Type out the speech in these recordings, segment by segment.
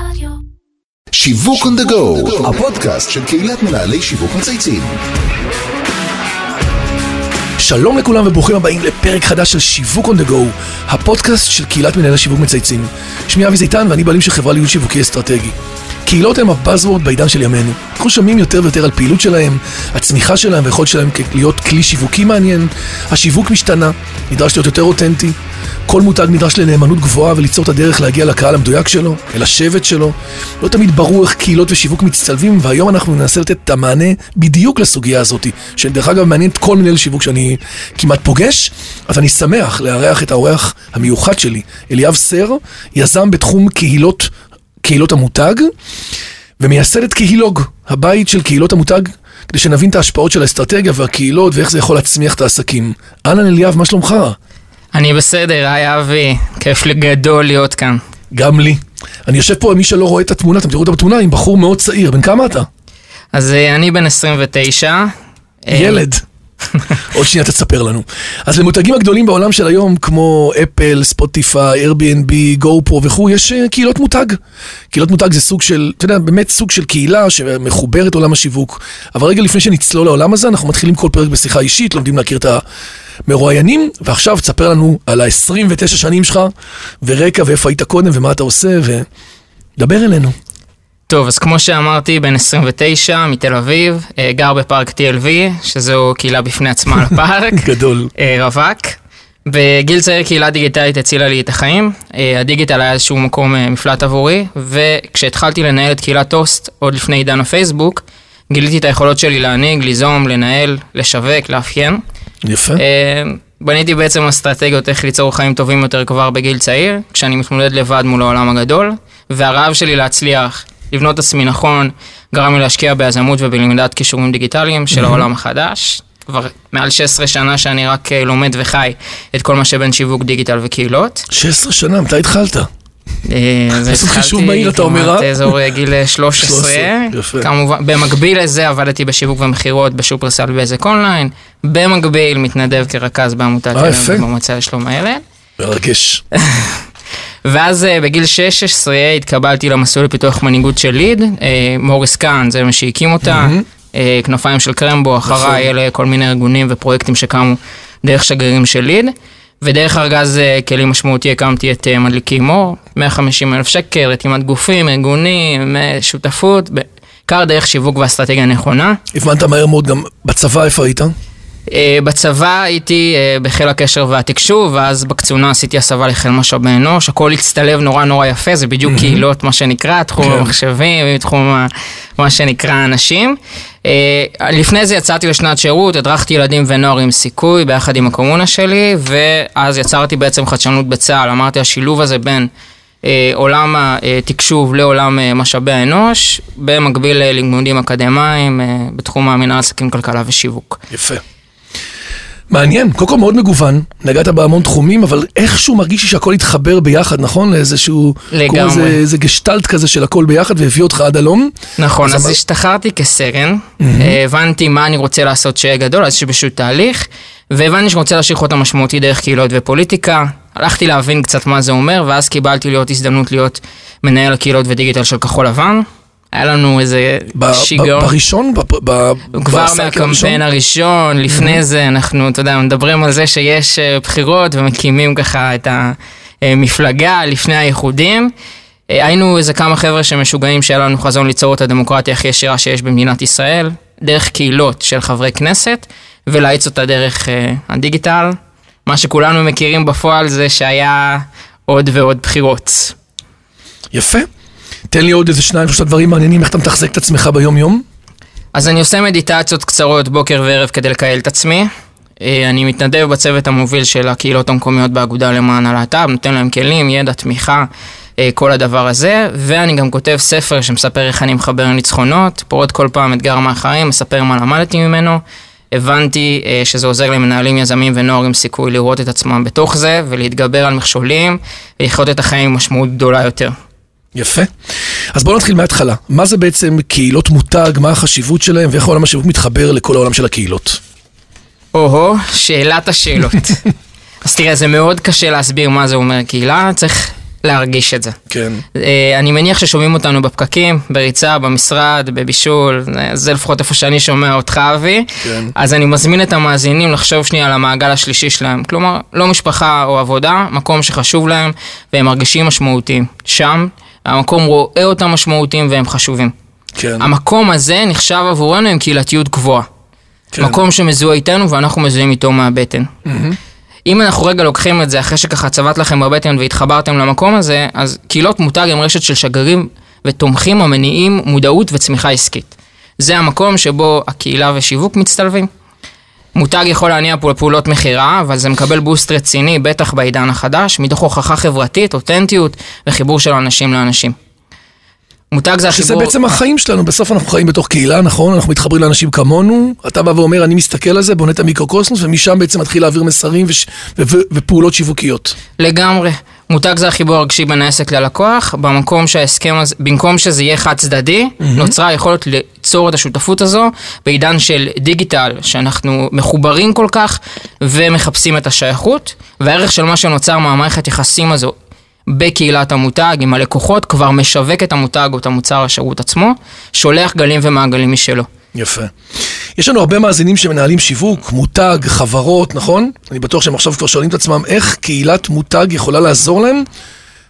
רדיו. שיווק on the go, הפודקאסט של קהילת מנהלי שיווק מצייצים. שלום לכולם וברוכים הבאים לפרק חדש של שיווק on the go, הפודקאסט של קהילת מנהלי שיווק מצייצים. שמי אבי זיתן ואני בעלים של חברה ליהוד שיווקי אסטרטגי. קהילות הם הבאזוורד בעידן של ימינו. אנחנו שומעים יותר ויותר על פעילות שלהם, הצמיחה שלהם והיכולת שלהם להיות כלי שיווקי מעניין. השיווק משתנה, נדרש להיות יותר אותנטי. כל מותג נדרש לנאמנות גבוהה וליצור את הדרך להגיע לקהל המדויק שלו, אל השבט שלו. לא תמיד ברור איך קהילות ושיווק מצטלבים, והיום אנחנו ננסה לתת את המענה בדיוק לסוגיה הזאת, שדרך אגב מעניינת כל מנהל שיווק שאני כמעט פוגש, אז אני שמח לארח את האורח המיוחד שלי, אליאב סר, יזם בתחום קהילות, קהילות המותג, ומייסד את קהילוג, הבית של קהילות המותג, כדי שנבין את ההשפעות של האסטרטגיה והקהילות ואיך זה יכול להצמיח את העסקים. אהלן אליאב, מה שלומך? אני בסדר, היי אבי, כיף לי גדול להיות כאן. גם לי. אני יושב פה, מי שלא רואה את התמונה, אתם תראו את התמונה, עם בחור מאוד צעיר. בן כמה אתה? אז אה, אני בן 29. אה, ילד. עוד שנייה תספר לנו. אז למותגים הגדולים בעולם של היום, כמו אפל, ספוטיפיי, Airbnb, גו-פרו וכו', יש אה, קהילות מותג. קהילות מותג זה סוג של, אתה יודע, באמת סוג של קהילה שמחוברת לעולם השיווק. אבל רגע לפני שנצלול לעולם הזה, אנחנו מתחילים כל פרק בשיחה אישית, לומדים להכיר את המרואיינים, ועכשיו תספר לנו על ה-29 שנים שלך, ורקע, ואיפה היית קודם, ומה אתה עושה, ודבר אלינו. טוב, אז כמו שאמרתי, בן 29, מתל אביב, אה, גר בפארק TLV, שזו קהילה בפני עצמה על הפארק. גדול. אה, רווק. בגיל צעיר קהילה דיגיטלית הצילה לי את החיים. אה, הדיגיטל היה איזשהו מקום מפלט עבורי, וכשהתחלתי לנהל את קהילת טוסט, עוד לפני עידן הפייסבוק, גיליתי את היכולות שלי להנהיג, ליזום, לנהל, לשווק, לאפיין. יפה. בניתי בעצם אסטרטגיות איך ליצור חיים טובים יותר כבר בגיל צעיר, כשאני מתמודד לבד מול העולם הגדול, והרעב שלי להצליח, לבנות את עצמי נכון, גרם לי להשקיע ביזמות ובלמידת כישורים דיגיטליים של העולם החדש. כבר מעל 16 שנה שאני רק אה, לומד וחי את כל מה שבין שיווק דיגיטל וקהילות. 16 שנה, מתי התחלת? אה, אז התחלתי כמעט אה? אזור גיל 13. 13, יפה. כמובן, במקביל לזה עבדתי בשיווק ומכירות בשופרסל בזק אונליין. במקביל מתנדב כרכז בעמותת. ילד במועצה לשלום הילד. מרגש. ואז אה, בגיל 16 התקבלתי למסלול לפיתוח מנהיגות של ליד, אה, מוריס קאן זה מי שהקים אותה, אה, כנפיים של קרמבו, נכון. אחריי אלה כל מיני ארגונים ופרויקטים שקמו דרך שגרירים של ליד. ודרך ארגז כלים משמעותי הקמתי את מדליקים מור, 150 אלף שקל, רתימת גופים, ארגונים, שותפות, בעיקר דרך שיווק ואסטרטגיה נכונה. הבנת מהר מאוד גם בצבא איפה היית? אה, בצבא הייתי אה, בחיל הקשר והתקשוב, ואז בקצונה עשיתי הסבה לחיל משאבי אנוש, הכל הצטלב נורא נורא יפה, זה בדיוק קהילות, מה שנקרא, תחום כן. המחשבים, תחום מה שנקרא אנשים. אה, לפני זה יצאתי לשנת שירות, הדרכתי ילדים ונוער עם סיכוי ביחד עם הקומונה שלי, ואז יצרתי בעצם חדשנות בצה"ל, אמרתי השילוב הזה בין עולם התקשוב לעולם משאבי האנוש, במקביל ללימודים אקדמיים בתחום המנהל עסקים, כלכלה ושיווק. יפה. מעניין, קודם כל מאוד מגוון, נגעת בהמון תחומים, אבל איכשהו מרגיש לי שהכל התחבר ביחד, נכון? לאיזשהו... לגמרי. איזה, איזה גשטלט כזה של הכל ביחד והביא אותך עד הלום. נכון, אז אז אמר- השתחררתי כסרן, אה, הבנתי מה אני רוצה לעשות שיהיה גדול, אז יש פשוט תהליך, והבנתי שאני רוצה להשאיר חותם משמעותי דרך קהילות ופוליטיקה. הלכתי להבין קצת מה זה אומר, ואז קיבלתי להיות הזדמנות להיות מנהל הקהילות ודיגיטל של כחול לבן. היה לנו איזה ב- ב- שיגעון. בראשון? ב- ב- כבר מהקמפיין הראשון, לפני זה אנחנו, אתה יודע, מדברים על זה שיש אה, בחירות ומקימים ככה את המפלגה לפני האיחודים. אה, היינו איזה כמה חבר'ה שמשוגעים שהיה לנו חזון ליצור את הדמוקרטיה הכי ישירה שיש במדינת ישראל, דרך קהילות של חברי כנסת, ולהאיץ אותה דרך אה, הדיגיטל. מה שכולנו מכירים בפועל זה שהיה עוד ועוד בחירות. יפה. תן לי עוד איזה שניים, שלושה דברים מעניינים, איך אתה מתחזק את עצמך ביום-יום? אז אני עושה מדיטציות קצרות בוקר וערב כדי לקהל את עצמי. אה, אני מתנדב בצוות המוביל של הקהילות המקומיות באגודה למען הלהט"ב, נותן להם כלים, ידע, תמיכה, אה, כל הדבר הזה, ואני גם כותב ספר שמספר איך אני מחבר ניצחונות, פורט כל פעם אתגר מהחיים, מספר מה למדתי ממנו. הבנתי אה, שזה עוזר למנהלים, יזמים ונוער עם סיכוי לראות את עצמם בתוך זה, ולהתגבר על מכשולים, ולחיות את החיים עם משמעות גדולה יותר. יפה. אז בואו נתחיל מההתחלה. מה זה בעצם קהילות מותג, מה החשיבות שלהם, ואיך העולם השיווק מתחבר לכל העולם של הקהילות? או-הו, שאלת השאלות. אז תראה, זה מאוד קשה להסביר מה זה אומר קהילה, צריך להרגיש את זה. כן. אה, אני מניח ששומעים אותנו בפקקים, בריצה, במשרד, בבישול, זה- זה לפחות איפה שאני שומע אותך, אבי. כן. אז אני מזמין את המאזינים לחשוב שנייה על המעגל השלישי שלהם. כלומר, לא משפחה או עבודה, מקום שחשוב להם והם מרגישים משמעותיים. שם, המקום רואה אותם משמעותיים והם חשובים. כן. המקום הזה נחשב עבורנו עם קהילתיות גבוהה. כן. מקום שמזוהה איתנו ואנחנו מזוהים איתו מהבטן. אם אנחנו רגע לוקחים את זה אחרי שככה צבט לכם בבטן והתחברתם למקום הזה, אז קהילות מותג הם רשת של שגרירים ותומכים המניעים מודעות וצמיחה עסקית. זה המקום שבו הקהילה ושיווק מצטלבים. מותג יכול להניע פעולות מכירה, אבל זה מקבל בוסט רציני, בטח בעידן החדש, מתוך הוכחה חברתית, אותנטיות וחיבור של אנשים לאנשים. מותג זה שזה החיבור... בעצם החיים שלנו, בסוף אנחנו חיים בתוך קהילה, נכון? אנחנו מתחברים לאנשים כמונו, אתה בא ואומר, אני מסתכל על זה, בונה את המיקרוקוסמוס, ומשם בעצם מתחיל להעביר מסרים וש... ו... ו... ופעולות שיווקיות. לגמרי. מותג זה החיבור הרגשי בין העסק ללקוח, במקום שההסכם הזה, במקום שזה יהיה חד צדדי, נוצרה היכולת ליצור את השותפות הזו בעידן של דיגיטל, שאנחנו מחוברים כל כך ומחפשים את השייכות, והערך של מה שנוצר מהמערכת יחסים הזו בקהילת המותג עם הלקוחות כבר משווק את המותג או את המוצר השירות עצמו, שולח גלים ומעגלים משלו. יפה. יש לנו הרבה מאזינים שמנהלים שיווק, מותג, חברות, נכון? אני בטוח שהם עכשיו כבר שואלים את עצמם איך קהילת מותג יכולה לעזור להם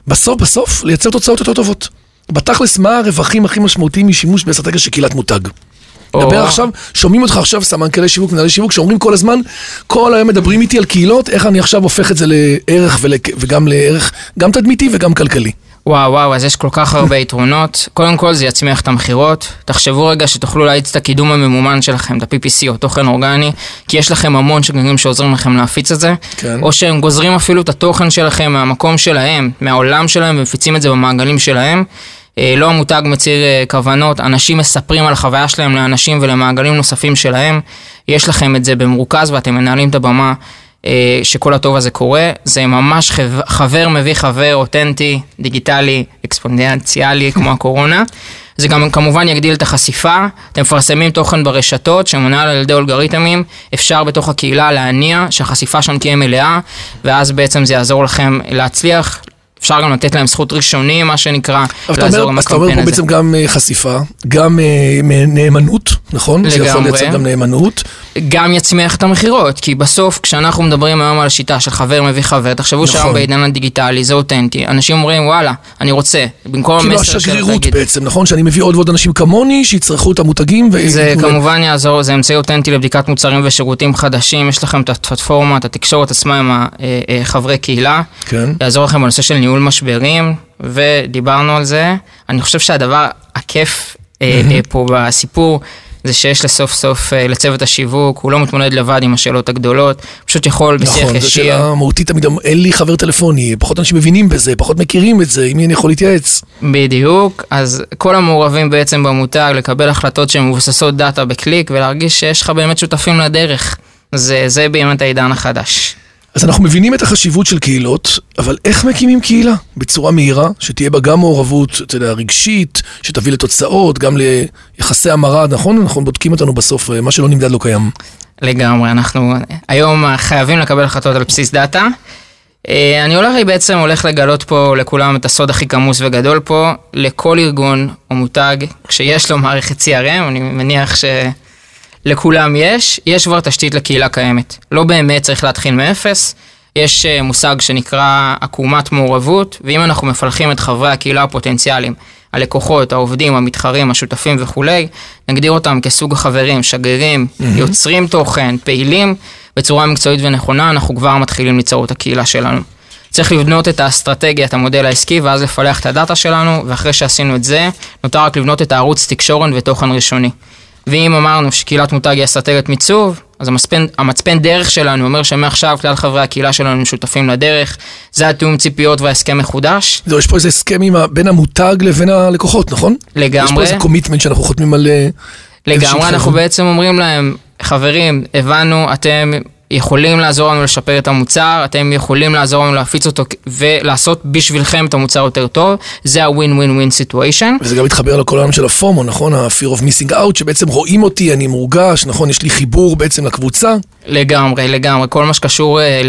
בסוף, בסוף, לייצר תוצאות יותר טובות. בתכלס, מה הרווחים הכי משמעותיים משימוש באסטרטגיה של קהילת מותג? דבר עכשיו, שומעים אותך עכשיו סמנכ"לי שיווק, מנהלי שיווק, שאומרים כל הזמן, כל היום מדברים איתי על קהילות, איך אני עכשיו הופך את זה לערך ול- וגם לערך, גם תדמיתי וגם כלכלי. וואו וואו, אז יש כל כך הרבה יתרונות. קודם כל זה יצמיח את המכירות. תחשבו רגע שתוכלו להאיץ את הקידום הממומן שלכם, את ה-PPC או תוכן אורגני, כי יש לכם המון שגרירים שעוזרים לכם להפיץ את זה. כן. או שהם גוזרים אפילו את התוכן שלכם מהמקום שלהם, מהעולם שלהם, ומפיצים את זה במעגלים שלהם. אה, לא המותג מצהיר אה, כוונות, אנשים מספרים על החוויה שלהם לאנשים ולמעגלים נוספים שלהם. יש לכם את זה במרוכז ואתם מנהלים את הבמה שכל הטוב הזה קורה. זה ממש חבר, חבר מביא חבר אותנטי, דיגיטלי, אקספונדנציאלי כמו הקורונה. זה גם כמובן יגדיל את החשיפה, אתם מפרסמים תוכן ברשתות שמונהל על ידי אלגוריתמים, אפשר בתוך הקהילה להניע שהחשיפה שם תהיה מלאה, ואז בעצם זה יעזור לכם להצליח. אפשר גם לתת להם זכות ראשוני, מה שנקרא, לעזור אומר, עם אז אתה אומר הקמפיין פה הזה. בעצם גם אה, חשיפה, גם אה, נאמנות, נכון? לגמרי. לייצר גם נאמנות. גם יצמיח את המכירות, כי בסוף כשאנחנו מדברים היום על השיטה של חבר מביא חבר, תחשבו נכון. שהיום בעידן הדיגיטלי זה אותנטי, אנשים אומרים וואלה, אני רוצה, במקום כאילו המסר של השגרירות להגיד, בעצם, נכון? שאני מביא עוד ועוד אנשים כמוני, שיצרכו את המותגים. ו- זה להם- כמובן יעזור, זה אמצעי אותנטי לבדיקת מוצרים ושירותים חדשים, יש לכם את הפלטפורמה, את התקשורת עצמה עם החברי קהילה, כן. יעזור לכם בנושא של ניהול משברים, ודיברנו על זה. אני חושב שהדבר הכיף אה, אה, פה בסיפור, זה שיש לסוף סוף אה, לצוות השיווק, הוא לא מתמודד לבד עם השאלות הגדולות, פשוט יכול בשיח נכון, זו ישיר. שאלה מהותית תמיד, אין לי חבר טלפוני, פחות אנשים מבינים בזה, פחות מכירים את זה, עם מי אני יכול להתייעץ. בדיוק, אז כל המעורבים בעצם במותג, לקבל החלטות שהן מבוססות דאטה בקליק ולהרגיש שיש לך באמת שותפים לדרך. זה, זה באמת העידן החדש. אז אנחנו מבינים את החשיבות של קהילות, אבל איך מקימים קהילה? בצורה מהירה, שתהיה בה גם מעורבות, אתה יודע, רגשית, שתביא לתוצאות, גם ליחסי המרה, נכון? אנחנו בודקים אותנו בסוף, מה שלא נמדד לא קיים. לגמרי, אנחנו היום חייבים לקבל החלטות על בסיס דאטה. אה, אני הולך, בעצם הולך לגלות פה לכולם את הסוד הכי כמוס וגדול פה, לכל ארגון או מותג, כשיש לו מערכת CRM, אני מניח שלכולם יש, יש כבר תשתית לקהילה קיימת. לא באמת צריך להתחיל מאפס, יש אה, מושג שנקרא עקומת מעורבות, ואם אנחנו מפלחים את חברי הקהילה הפוטנציאליים, הלקוחות, העובדים, המתחרים, השותפים וכולי, נגדיר אותם כסוג החברים, שגרירים, יוצרים תוכן, פעילים, בצורה מקצועית ונכונה, אנחנו כבר מתחילים ליצור את הקהילה שלנו. צריך לבנות את האסטרטגיה, את המודל העסקי, ואז לפלח את הדאטה שלנו, ואחרי שעשינו את זה, נותר רק לבנות את הערוץ תקשורת ותוכן ראשוני. ואם אמרנו שקהילת מותג היא אסטרטגיית מיצוב, אז המצפן, המצפן דרך שלנו אומר שמעכשיו כלל חברי הקהילה שלנו שותפים לדרך, זה התיאום ציפיות וההסכם מחודש. זהו, יש פה איזה הסכם ה- בין המותג לבין הלקוחות, נכון? לגמרי. יש פה איזה קומיטמנט שאנחנו חותמים על... אה, לגמרי, אנחנו. בעצם אומרים להם, חברים, הבנו, אתם יכולים לעזור לנו לשפר את המוצר, אתם יכולים לעזור לנו להפיץ אותו ולעשות בשבילכם את המוצר יותר טוב, זה ה-win-win-win situation. וזה גם מתחבר לכל העולם של הפומו, נכון? ה-fear of missing out, שבעצם רואים אותי, אני מורגש, נכון? יש לי חיבור בעצם לקבוצה. לגמרי, לגמרי. כל מה שקשור אה,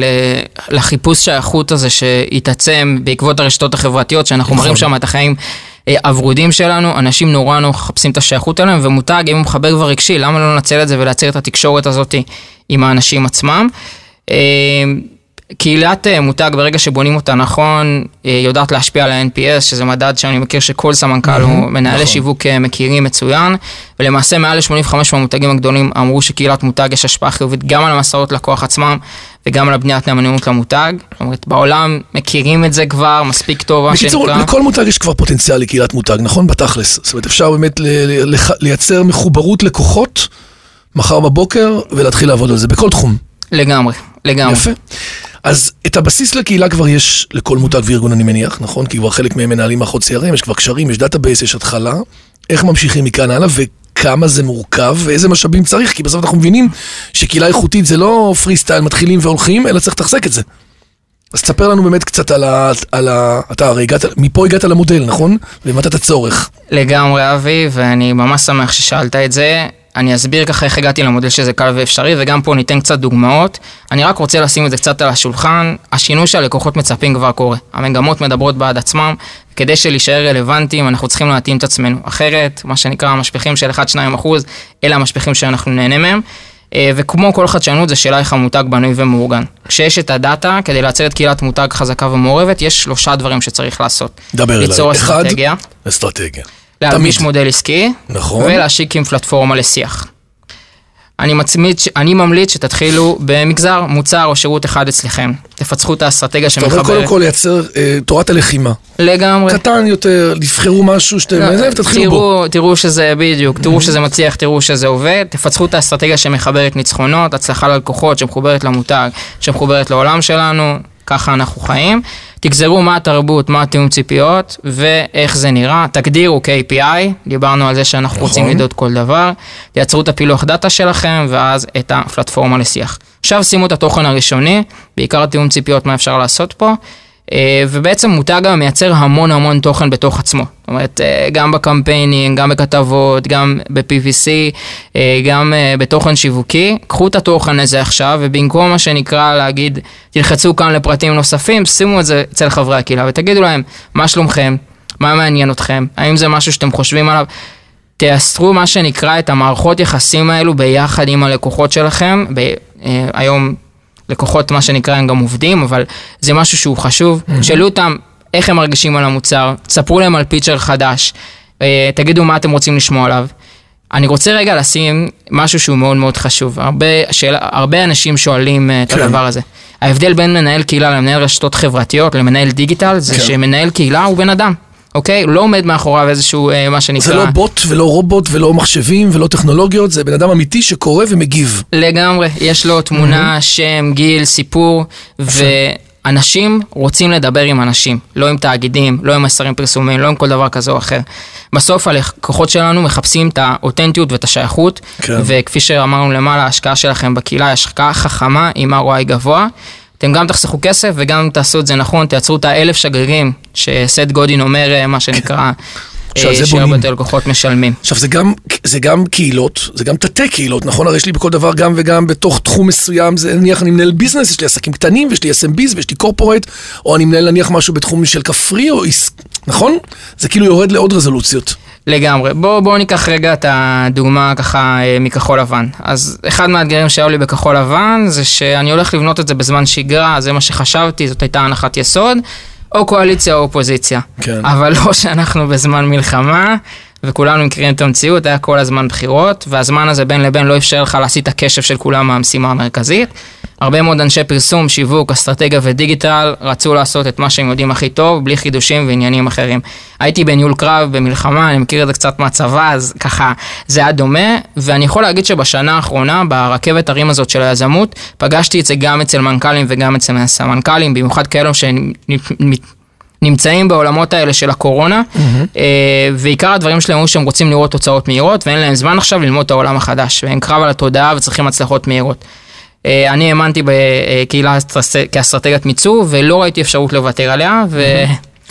לחיפוש שייכות הזה שהתעצם בעקבות הרשתות החברתיות, שאנחנו נכון. מראים שם את החיים הוורודים שלנו, אנשים נורא נורא מחפשים את השייכות אליהם, ומותג, אם הוא מחבר כבר רגשי, למה לא לנצל את זה ולייצר את התקשורת הזאת עם האנשים עצמם? קהילת אה, מותג, ברגע שבונים אותה נכון, אה, יודעת להשפיע על ה-NPS, שזה מדד שאני מכיר שכל סמנכ"ל או מנהלי נכון. שיווק אה, מכירים מצוין, ולמעשה מעל ל-85 מהמותגים הגדולים אמרו שקהילת מותג יש השפעה חיובית גם על המסעות לקוח עצמם וגם על הבניית נאמנות למותג. זאת אומרת, בעולם מכירים את זה כבר מספיק טוב, מה בקיצור, שנקרא. לכל מותג יש כבר פוטנציאל לקהילת מותג, נכון? בתכלס. זאת אומרת, אפשר באמת לייצר מחוברות לקוחות מחר בבוקר ולהתחיל לעבוד על זה, בכל תחום. לגמרי, לגמרי. יפה. אז את הבסיס לקהילה כבר יש לכל מותג וארגון, אני מניח, נכון? כי כבר חלק מהם מנהלים מערכות CRM, יש כבר קשרים, יש database, יש התחלה. איך ממשיכים מכאן הלאה וכמה זה מורכב ואיזה משאבים צריך, כי בסוף אנחנו מבינים שקהילה איכותית זה לא פרי סטייל מתחילים והולכים, אלא צריך לתחזק את זה. אז תספר לנו באמת קצת על ה... על ה אתה הרי הגעת, מפה הגעת למודל, נכון? והבנת את הצורך. לגמרי אבי, ואני ממש שמח ששאלת את זה. אני אסביר ככה איך הגעתי למודל שזה קל ואפשרי, וגם פה ניתן קצת דוגמאות. אני רק רוצה לשים את זה קצת על השולחן. השינוי שהלקוחות מצפים כבר קורה. המגמות מדברות בעד עצמם. כדי שלהישאר רלוונטיים, אנחנו צריכים להתאים את עצמנו. אחרת, מה שנקרא המשפיכים של 1-2 אחוז, אלה המשפיכים שאנחנו נהנה מהם. אה, וכמו כל חדשנות, זה שאלה איך המותג בנוי ומאורגן. כשיש את הדאטה, כדי לייצר את קהילת מותג חזקה ומעורבת, יש שלושה דברים שצריך לעשות. דבר אליי. ליצור אחד, אסטרטגיה. תמיד. מודל עסקי, נכון. ולהשיק עם פלטפורמה לשיח. אני, מצמיד, אני ממליץ שתתחילו במגזר, מוצר או שירות אחד אצלכם. תפצחו את האסטרטגיה אתה אומר שמחברת. קודם כל לייצר אה, תורת הלחימה. לגמרי. קטן יותר, תבחרו משהו שאתם... לא, זה, ותתחילו בו. תראו, תראו שזה בדיוק, תראו שזה מצליח, תראו שזה עובד, תפצחו את האסטרטגיה שמחברת ניצחונות, הצלחה ללקוחות, שמחוברת למותג, שמחוברת לעולם שלנו, ככה אנחנו חיים. תגזרו מה התרבות, מה התיאום ציפיות, ואיך זה נראה. תגדירו KPI, דיברנו על זה שאנחנו נכון. רוצים לדעות כל דבר. תייצרו את הפילוח דאטה שלכם, ואז את הפלטפורמה לשיח. עכשיו שימו את התוכן הראשוני, בעיקר תיאום ציפיות, מה אפשר לעשות פה. אה, ובעצם מותג גם מייצר המון המון תוכן בתוך עצמו. זאת אומרת, אה, גם בקמפיינים, גם בכתבות, גם ב-PVC, אה, גם בתוכן שיווקי. קחו את התוכן הזה עכשיו, ובמקום מה שנקרא להגיד, תלחצו כאן לפרטים נוספים, שימו את זה אצל חברי הקהילה ותגידו להם, מה שלומכם? מה מעניין אתכם? האם זה משהו שאתם חושבים עליו? תייסרו מה שנקרא את המערכות יחסים האלו ביחד עם הלקוחות שלכם. ב, היום לקוחות, מה שנקרא, הם גם עובדים, אבל זה משהו שהוא חשוב. שאלו אותם איך הם מרגישים על המוצר, תספרו להם על פיצ'ר חדש, אה, תגידו מה אתם רוצים לשמוע עליו. אני רוצה רגע לשים משהו שהוא מאוד מאוד חשוב. הרבה, שאלה, הרבה אנשים שואלים אה, את כן. הדבר הזה. ההבדל בין מנהל קהילה למנהל רשתות חברתיות למנהל דיגיטל, זה כן. שמנהל קהילה הוא בן אדם. אוקיי? לא עומד מאחוריו איזשהו, אה, מה שנקרא... זה לא בוט ולא רובוט ולא מחשבים ולא טכנולוגיות, זה בן אדם אמיתי שקורא ומגיב. לגמרי, יש לו תמונה, שם, גיל, סיפור, ואנשים רוצים לדבר עם אנשים, לא עם תאגידים, לא עם מסרים פרסומיים, לא עם כל דבר כזה או אחר. בסוף הלקוחות שלנו מחפשים את האותנטיות ואת השייכות, כן. וכפי שאמרנו למעלה, ההשקעה שלכם בקהילה היא השקעה חכמה עם ROI גבוה. אתם גם תחסכו כסף וגם תעשו את זה נכון, תייצרו את האלף שגרירים, שסט גודין אומר, אה, מה שנקרא, זה אה, שהרבה. יותר לקוחות משלמים. עכשיו זה גם, זה גם קהילות, זה גם תתי קהילות, נכון? הרי יש לי בכל דבר גם וגם בתוך תחום מסוים, זה נניח אני מנהל ביזנס, יש לי עסקים קטנים, ויש לי SMBs ויש לי קורפורט, או אני מנהל נניח משהו בתחום של כפרי או עס... נכון? זה כאילו יורד לעוד רזולוציות. לגמרי. בואו בוא ניקח רגע את הדוגמה ככה אה, מכחול לבן. אז אחד מהאתגרים שהיו לי בכחול לבן זה שאני הולך לבנות את זה בזמן שגרה, זה מה שחשבתי, זאת הייתה הנחת יסוד, או קואליציה או אופוזיציה. כן. אבל לא שאנחנו בזמן מלחמה, וכולנו מכירים את המציאות, היה כל הזמן בחירות, והזמן הזה בין לבין לא אפשר לך להסיט את הקשב של כולם מהמשימה המרכזית. הרבה מאוד אנשי פרסום, שיווק, אסטרטגיה ודיגיטל רצו לעשות את מה שהם יודעים הכי טוב, בלי חידושים ועניינים אחרים. הייתי בניהול קרב, במלחמה, אני מכיר את זה קצת מהצבא, אז ככה, זה היה דומה, ואני יכול להגיד שבשנה האחרונה, ברכבת הרים הזאת של היזמות, פגשתי את זה גם אצל מנכ"לים וגם אצל סמנכ"לים, במיוחד כאלו שנמצאים בעולמות האלה של הקורונה, אה, ועיקר הדברים שלהם היו שהם רוצים לראות תוצאות מהירות, ואין להם זמן עכשיו ללמוד את העולם החדש, והם קרב על התודעה וצריכים הצלחות מהירות. אה, אני האמנתי בקהילה כאסטרטגיית מיצוב, ולא ראיתי אפשרות לוותר עליה.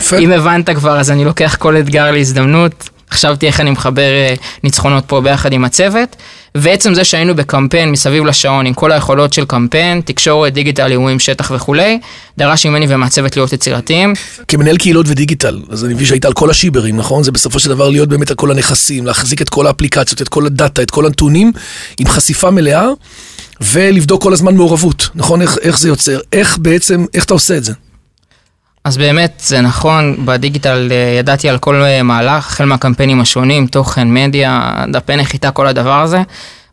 ואם הבנת כבר, אז אני לוקח כל אתגר להזדמנות. חשבתי איך אני מחבר אה, ניצחונות פה ביחד עם הצוות, ועצם זה שהיינו בקמפיין מסביב לשעון עם כל היכולות של קמפיין, תקשורת, דיגיטל, אירועים, שטח וכולי, דרש ממני ומהצוות להיות יצירתיים. כמנהל קהילות ודיגיטל, אז אני מבין שהיית על כל השיברים, נכון? זה בסופו של דבר להיות באמת על כל הנכסים, להחזיק את כל האפליקציות, את כל הדאטה, את כל הנתונים, עם חשיפה מלאה, ולבדוק כל הזמן מעורבות, נכון? איך, איך זה יוצר? איך בעצם, איך אתה עושה את זה? אז באמת, זה נכון, בדיגיטל אה, ידעתי על כל אה, מהלך, החל מהקמפיינים השונים, תוכן, מדיה, דפי נחיתה, כל הדבר הזה.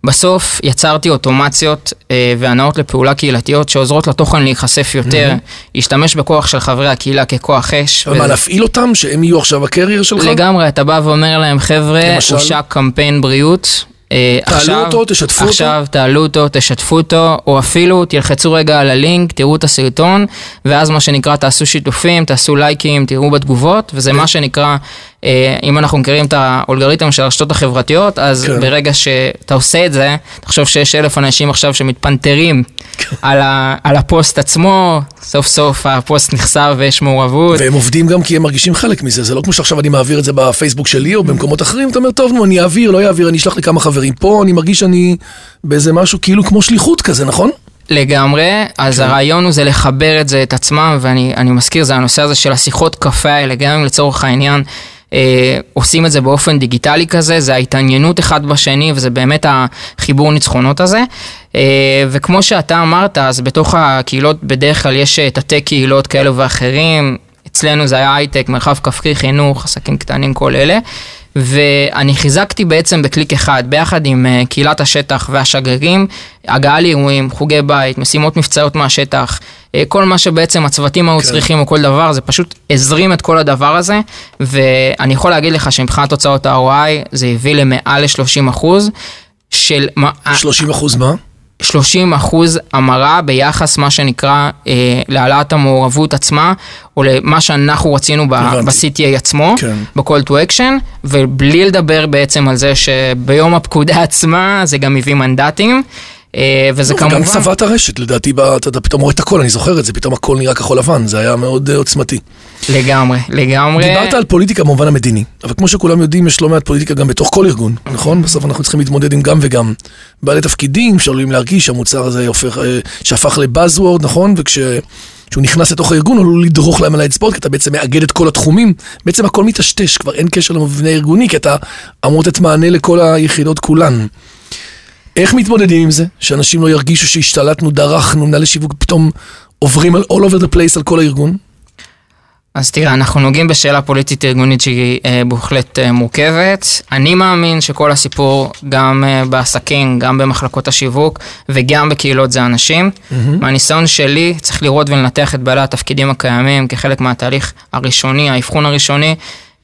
בסוף יצרתי אוטומציות אה, והנאות לפעולה קהילתיות שעוזרות לתוכן להיחשף יותר, להשתמש בכוח של חברי הקהילה ככוח אש. אבל מה, וזה- להפעיל אותם, שהם יהיו עכשיו הקרייר שלך? לגמרי, אתה בא ואומר להם, חבר'ה, למשל? הושק קמפיין בריאות. אה, תעלו עכשיו- אותו, תשתפו אותו. עכשיו תעלו אותו, תשתפו אותו, או אפילו תלחצו רגע על הלינק, תראו את הסרטון, ואז מה שנקרא תעשו שיתופים, תעשו לייקים, תראו בתגובות, וזה מה שנקרא, אם אנחנו מכירים את האולגריתם של הרשתות החברתיות, אז כן. ברגע שאתה עושה את זה, תחשוב שיש אלף אנשים עכשיו שמתפנתרים כן. על, ה, על הפוסט עצמו, סוף סוף הפוסט נחשף ויש מעורבות. והם עובדים גם כי הם מרגישים חלק מזה, זה לא כמו שעכשיו אני מעביר את זה בפייסבוק שלי או במקומות אחרים, אתה אומר, טוב, נו, אני אעביר, לא אעביר, אני אשלח לכמה חברים. פה אני מרגיש שאני באיזה משהו כאילו כמו שליחות כזה, נכון? לגמרי, אז כן. הרעיון הוא זה לחבר את זה, את עצמם, ואני אני מזכיר, זה הנושא הזה של השיחות קפה האלה, גם אם לצורך העניין אה, עושים את זה באופן דיגיטלי כזה, זה ההתעניינות אחד בשני, וזה באמת החיבור ניצחונות הזה. אה, וכמו שאתה אמרת, אז בתוך הקהילות בדרך כלל יש אה, תתי קהילות כאלו ואחרים, אצלנו זה היה הייטק, מרחב כפרי, חינוך, עסקים קטנים, כל אלה. ואני חיזקתי בעצם בקליק אחד, ביחד עם uh, קהילת השטח והשגרירים, הגעה לאירועים, חוגי בית, משימות מבצעיות מהשטח, uh, כל מה שבעצם הצוותים היו כן. צריכים או כל דבר, זה פשוט הזרים את כל הדבר הזה, ואני יכול להגיד לך שמבחינת תוצאות ה-ROI זה הביא למעל ל-30 אחוז של... מה- 30 אחוז מה? 30 אחוז המרה ביחס מה שנקרא אה, להעלאת המעורבות עצמה, או למה שאנחנו רצינו הבנתי. ב-CTA עצמו, כן. ב-call to action, ובלי לדבר בעצם על זה שביום הפקודה עצמה זה גם הביא מנדטים, וזה לא, כמובן... וגם צבעת הרשת, לדעתי, אתה פתאום רואה את הכל, אני זוכר את זה, פתאום הכל נראה כחול לבן, זה היה מאוד אה, עוצמתי. לגמרי, לגמרי. דיברת על פוליטיקה במובן המדיני, אבל כמו שכולם יודעים, יש לא מעט פוליטיקה גם בתוך כל ארגון, נכון? בסוף אנחנו צריכים להתמודד עם גם וגם. בעלי תפקידים שעלולים להרגיש שהמוצר הזה הופך, אה, שהפך לבאזוורד, נכון? וכשהוא נכנס לתוך הארגון, עלול לדרוך להם על האצבעות, כי אתה בעצם מאגד את כל התחומים. בעצם הכל מטשטש, כבר אין קשר למבנה הארגוני, כי אתה אמור לתת מענה לכל היחידות כולן. איך מתמודדים עם זה? שאנשים לא ירגישו שהשתלטנו, דרכנו, מנהלי שיווק פתאום עוברים על all over the place על כל הארגון? אז תראה, אנחנו נוגעים בשאלה פוליטית ארגונית שהיא אה, בהחלט אה, מורכבת. אני מאמין שכל הסיפור, גם אה, בעסקים, גם במחלקות השיווק וגם בקהילות זה אנשים. Mm-hmm. מהניסיון שלי, צריך לראות ולנתח את בעלי התפקידים הקיימים כחלק מהתהליך הראשוני, האבחון הראשוני.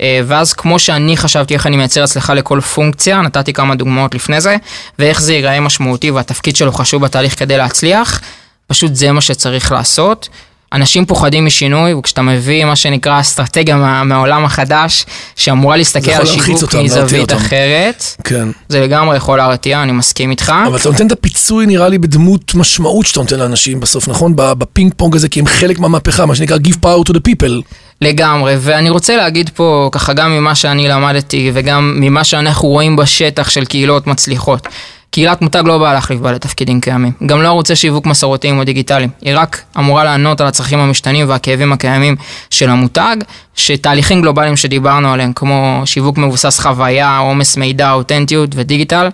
אה, ואז כמו שאני חשבתי איך אני מייצר הצלחה לכל פונקציה, נתתי כמה דוגמאות לפני זה, ואיך זה ייראה משמעותי והתפקיד שלו חשוב בתהליך כדי להצליח, פשוט זה מה שצריך לעשות. אנשים פוחדים משינוי, וכשאתה מביא מה שנקרא אסטרטגיה מה, מהעולם החדש, שאמורה להסתכל על שיווק מזווית. אחרת, כן. זה לגמרי יכול להרתיע, אני מסכים איתך. אבל אתה נותן את הפיצוי נראה לי בדמות משמעות שאתה נותן לאנשים בסוף, נכון? בפינג פונג הזה, כי הם חלק מהמהפכה, מה שנקרא give power to the people. לגמרי, ואני רוצה להגיד פה, ככה גם ממה שאני למדתי וגם ממה שאנחנו רואים בשטח של קהילות מצליחות. קהילת מותג לא באה להחליף בעלי תפקידים קיימים. גם לא ערוצי שיווק מסורתיים או דיגיטליים. היא רק אמורה לענות על הצרכים המשתנים והכאבים הקיימים של המותג, שתהליכים גלובליים שדיברנו עליהם, כמו שיווק מבוסס חוויה, עומס מידע, אותנטיות ודיגיטל,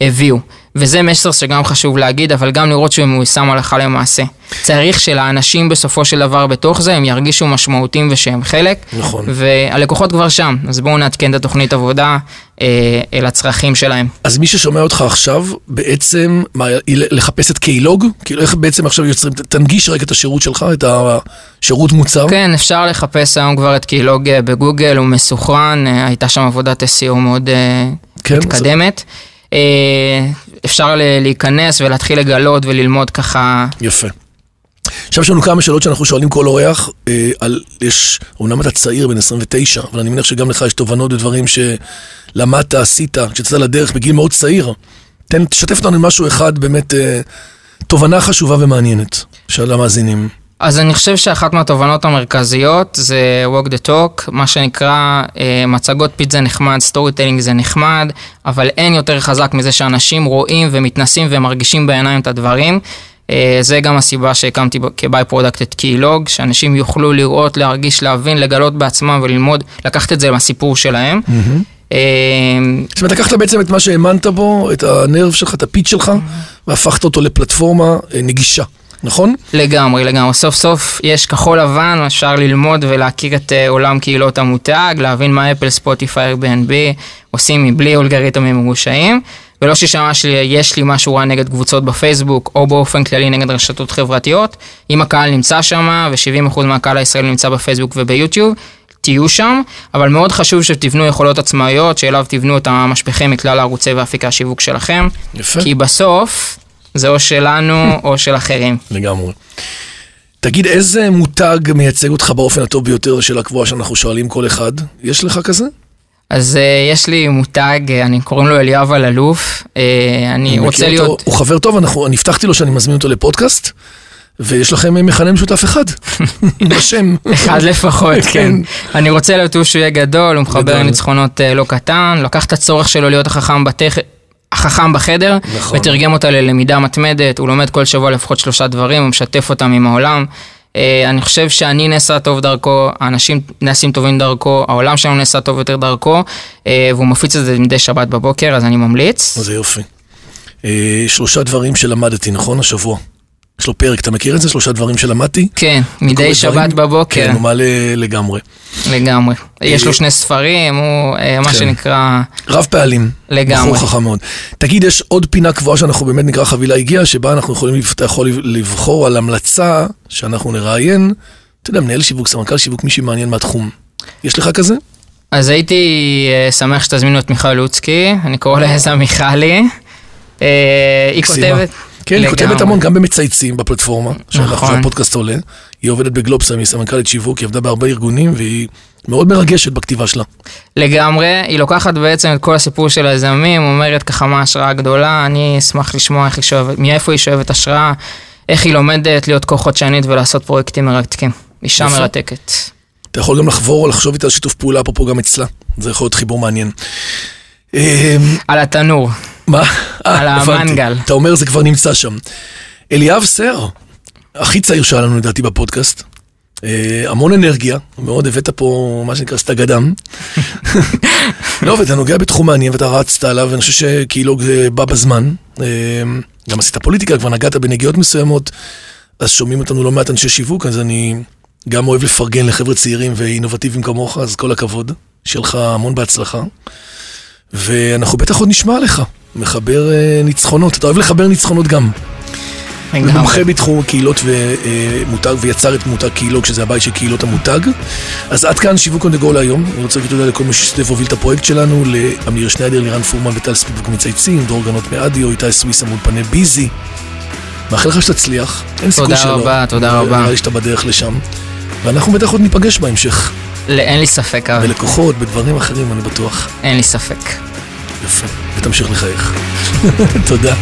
הביאו. וזה מסר שגם חשוב להגיד, אבל גם לראות שהוא מיושם הלכה למעשה. צריך שלאנשים בסופו של דבר בתוך זה, הם ירגישו משמעותיים ושהם חלק. נכון. והלקוחות כבר שם, אז בואו נעדכן את התוכנית עבודה אה, אל הצרכים שלהם. אז מי ששומע אותך עכשיו, בעצם, מה, לחפש את קיילוג? כאילו, איך בעצם עכשיו יוצרים, תנגיש רגע את השירות שלך, את השירות מוצר. כן, אפשר לחפש היום כבר את קהילוג אה, בגוגל, הוא מסוכרן, אה, הייתה שם עבודת SEO מאוד אה, כן, מתקדמת. אה, אפשר להיכנס ולהתחיל לגלות וללמוד ככה יפה. עכשיו יש לנו כמה שאלות שאנחנו שואלים כל אורח, אה, על, יש, אומנם אתה צעיר, בן 29, אבל אני מניח שגם לך יש תובנות ודברים שלמדת, עשית, כשיצאת לדרך בגיל מאוד צעיר. תן, תשתף אותנו עם משהו אחד באמת, אה, תובנה חשובה ומעניינת של המאזינים. אז אני חושב שאחת מהתובנות המרכזיות זה walk the talk, מה שנקרא אה, מצגות pitch זה נחמד, storytelling זה נחמד, אבל אין יותר חזק מזה שאנשים רואים ומתנסים ומרגישים בעיניים את הדברים. אה, זה גם הסיבה שהקמתי כ by-product את קהילוג, שאנשים יוכלו לראות, להרגיש, להבין, לגלות בעצמם וללמוד, לקחת את זה מהסיפור שלהם. אה, זאת אומרת, לקחת בעצם את מה שהאמנת בו, את הנרטיב שלך, את ה pitch שלך, והפכת אותו לפלטפורמה נגישה, נכון? לגמרי, לגמרי. סוף סוף יש כחול לבן, אפשר ללמוד ולהכיר את אה, עולם קהילות המותג, להבין מה אפל, ספוטיפיי, Airbnb עושים מבלי אולגריתמים מרושעים. ולא ששמע שיש לי משהו רע נגד קבוצות בפייסבוק, או באופן כללי נגד רשתות חברתיות. אם הקהל נמצא שם, ו-70% מהקהל הישראלי נמצא בפייסבוק וביוטיוב, תהיו שם, אבל מאוד חשוב שתבנו יכולות עצמאיות, שאליו תבנו את המשפחי מכלל הערוצי ואפיקי השיווק שלכם. יפה. כי בסוף, זה או שלנו או של אחרים. לגמרי. תגיד, איזה מותג מייצג אותך באופן הטוב ביותר? שאלה קבועה שאנחנו שואלים כל אחד. יש לך כזה? אז uh, יש לי מותג, uh, אני קוראים לו אליאב אלאלוף, uh, אני מכיר רוצה אותו, להיות... הוא חבר טוב, אנחנו, אני הבטחתי לו שאני מזמין אותו לפודקאסט, ויש לכם אה, מכנה משותף אחד, השם. אחד לפחות, כן. אני רוצה להיות הוא שהוא יהיה גדול, הוא מחבר. ניצחונות אה, לא קטן, לקח את הצורך שלו להיות החכם בתך... החכם בחדר, נכון. ותרגם אותה ללמידה מתמדת, הוא לומד כל שבוע לפחות שלושה דברים, הוא משתף אותם עם העולם. אה, אני חושב שאני נעשה טוב דרכו, האנשים נעשים טובים דרכו, העולם שלנו נעשה טוב יותר דרכו, אה, והוא מפיץ את זה מדי שבת בבוקר, אז אני ממליץ. זה יופי. אה, שלושה דברים שלמדתי, נכון? השבוע. יש לו פרק, אתה מכיר את זה? שלושה דברים שלמדתי? כן, מדי שבת דברים? בבוקר, כן, הוא מעלה לגמרי. לגמרי. יש לו שני ספרים, הוא אה, מה כן. שנקרא... רב פעלים. לגמרי. בחור חכם מאוד. תגיד, יש עוד פינה קבועה שאנחנו באמת נקרא חבילה הגיעה, שבה אנחנו יכולים, יכול לבחור על המלצה שאנחנו נראיין, אתה יודע, מנהל שיווק, סמנכ"ל שיווק, מי שמעניין מהתחום. יש לך כזה? אז הייתי אה, שמח שתזמינו את מיכל לוצקי, אני קורא לה עזה מיכלי. אה, היא. כותבת... כן, היא. כותבת המון, גם במצייצים בפלטפורמה, נכון. שהפודקאסט עולה. היא עובדת בגלובסם, היא סמנכ"לית שיווק, היא עבדה בהרבה ארגונים, והיא מאוד מרגשת בכתיבה שלה. לגמרי, היא לוקחת בעצם את כל הסיפור של היזמים, אומרת ככה מה ההשראה הגדולה, אני אשמח לשמוע איך היא שואבת, מאיפה היא שואבת השראה, איך היא לומדת להיות כה חודשנית ולעשות פרויקטים מרתקים. אישה יפה. מרתקת. אתה יכול גם לחבור, לחשוב איתה על שיתוף פעולה, אפרופו גם אצלה. זה יכול להיות חיבור מעניין. אמ, על התנור. מה? אה, על. המנגל. אתה אומר זה כבר נמצא שם. אליאב סר, הכי צעיר שלנו לדעתי בפודקאסט. אה, המון אנרגיה, מאוד הבאת פה מה שנקרא סטג אדם. לא, ואתה נוגע בתחום מעניין ואתה רצת עליו, ואני חושב שכאילו זה בא בזמן. אה, גם עשית פוליטיקה, כבר נגעת בנגיעות מסוימות, אז שומעים אותנו לא מעט אנשי שיווק, אז אני גם אוהב לפרגן לחבר'ה צעירים ואינובטיביים כמוך, אז כל הכבוד, שיהיה לך המון בהצלחה. ואנחנו בטח עוד נשמע עליך, מחבר אה, ניצחונות, אתה אוהב לחבר ניצחונות גם. מומחה בתחום קהילות ומותג, ויצר את מותג קהילות, שזה הבית של קהילות המותג. אז עד כאן שיווק on the go להיום. אני רוצה להגיד תודה לכל מי שהשתתף והוביל את הפרויקט שלנו, לאמיר שניידר, לירן פורמן וטל ספיבוק מצייצים, דרור גנות מאדיו, איתי סוויסה מאולפני ביזי. מאחל לך שתצליח, אין סיכוי תודה שלא. רבה, תודה נראה רבה. לי שאתה בדרך לשם. ואנחנו בטח עוד ניפגש בהמשך, אין לי ספק, אבל בלקוחות, בדברים אחרים, אני בטוח. אין לי ספק. יפה, ותמשיך לחייך. תודה.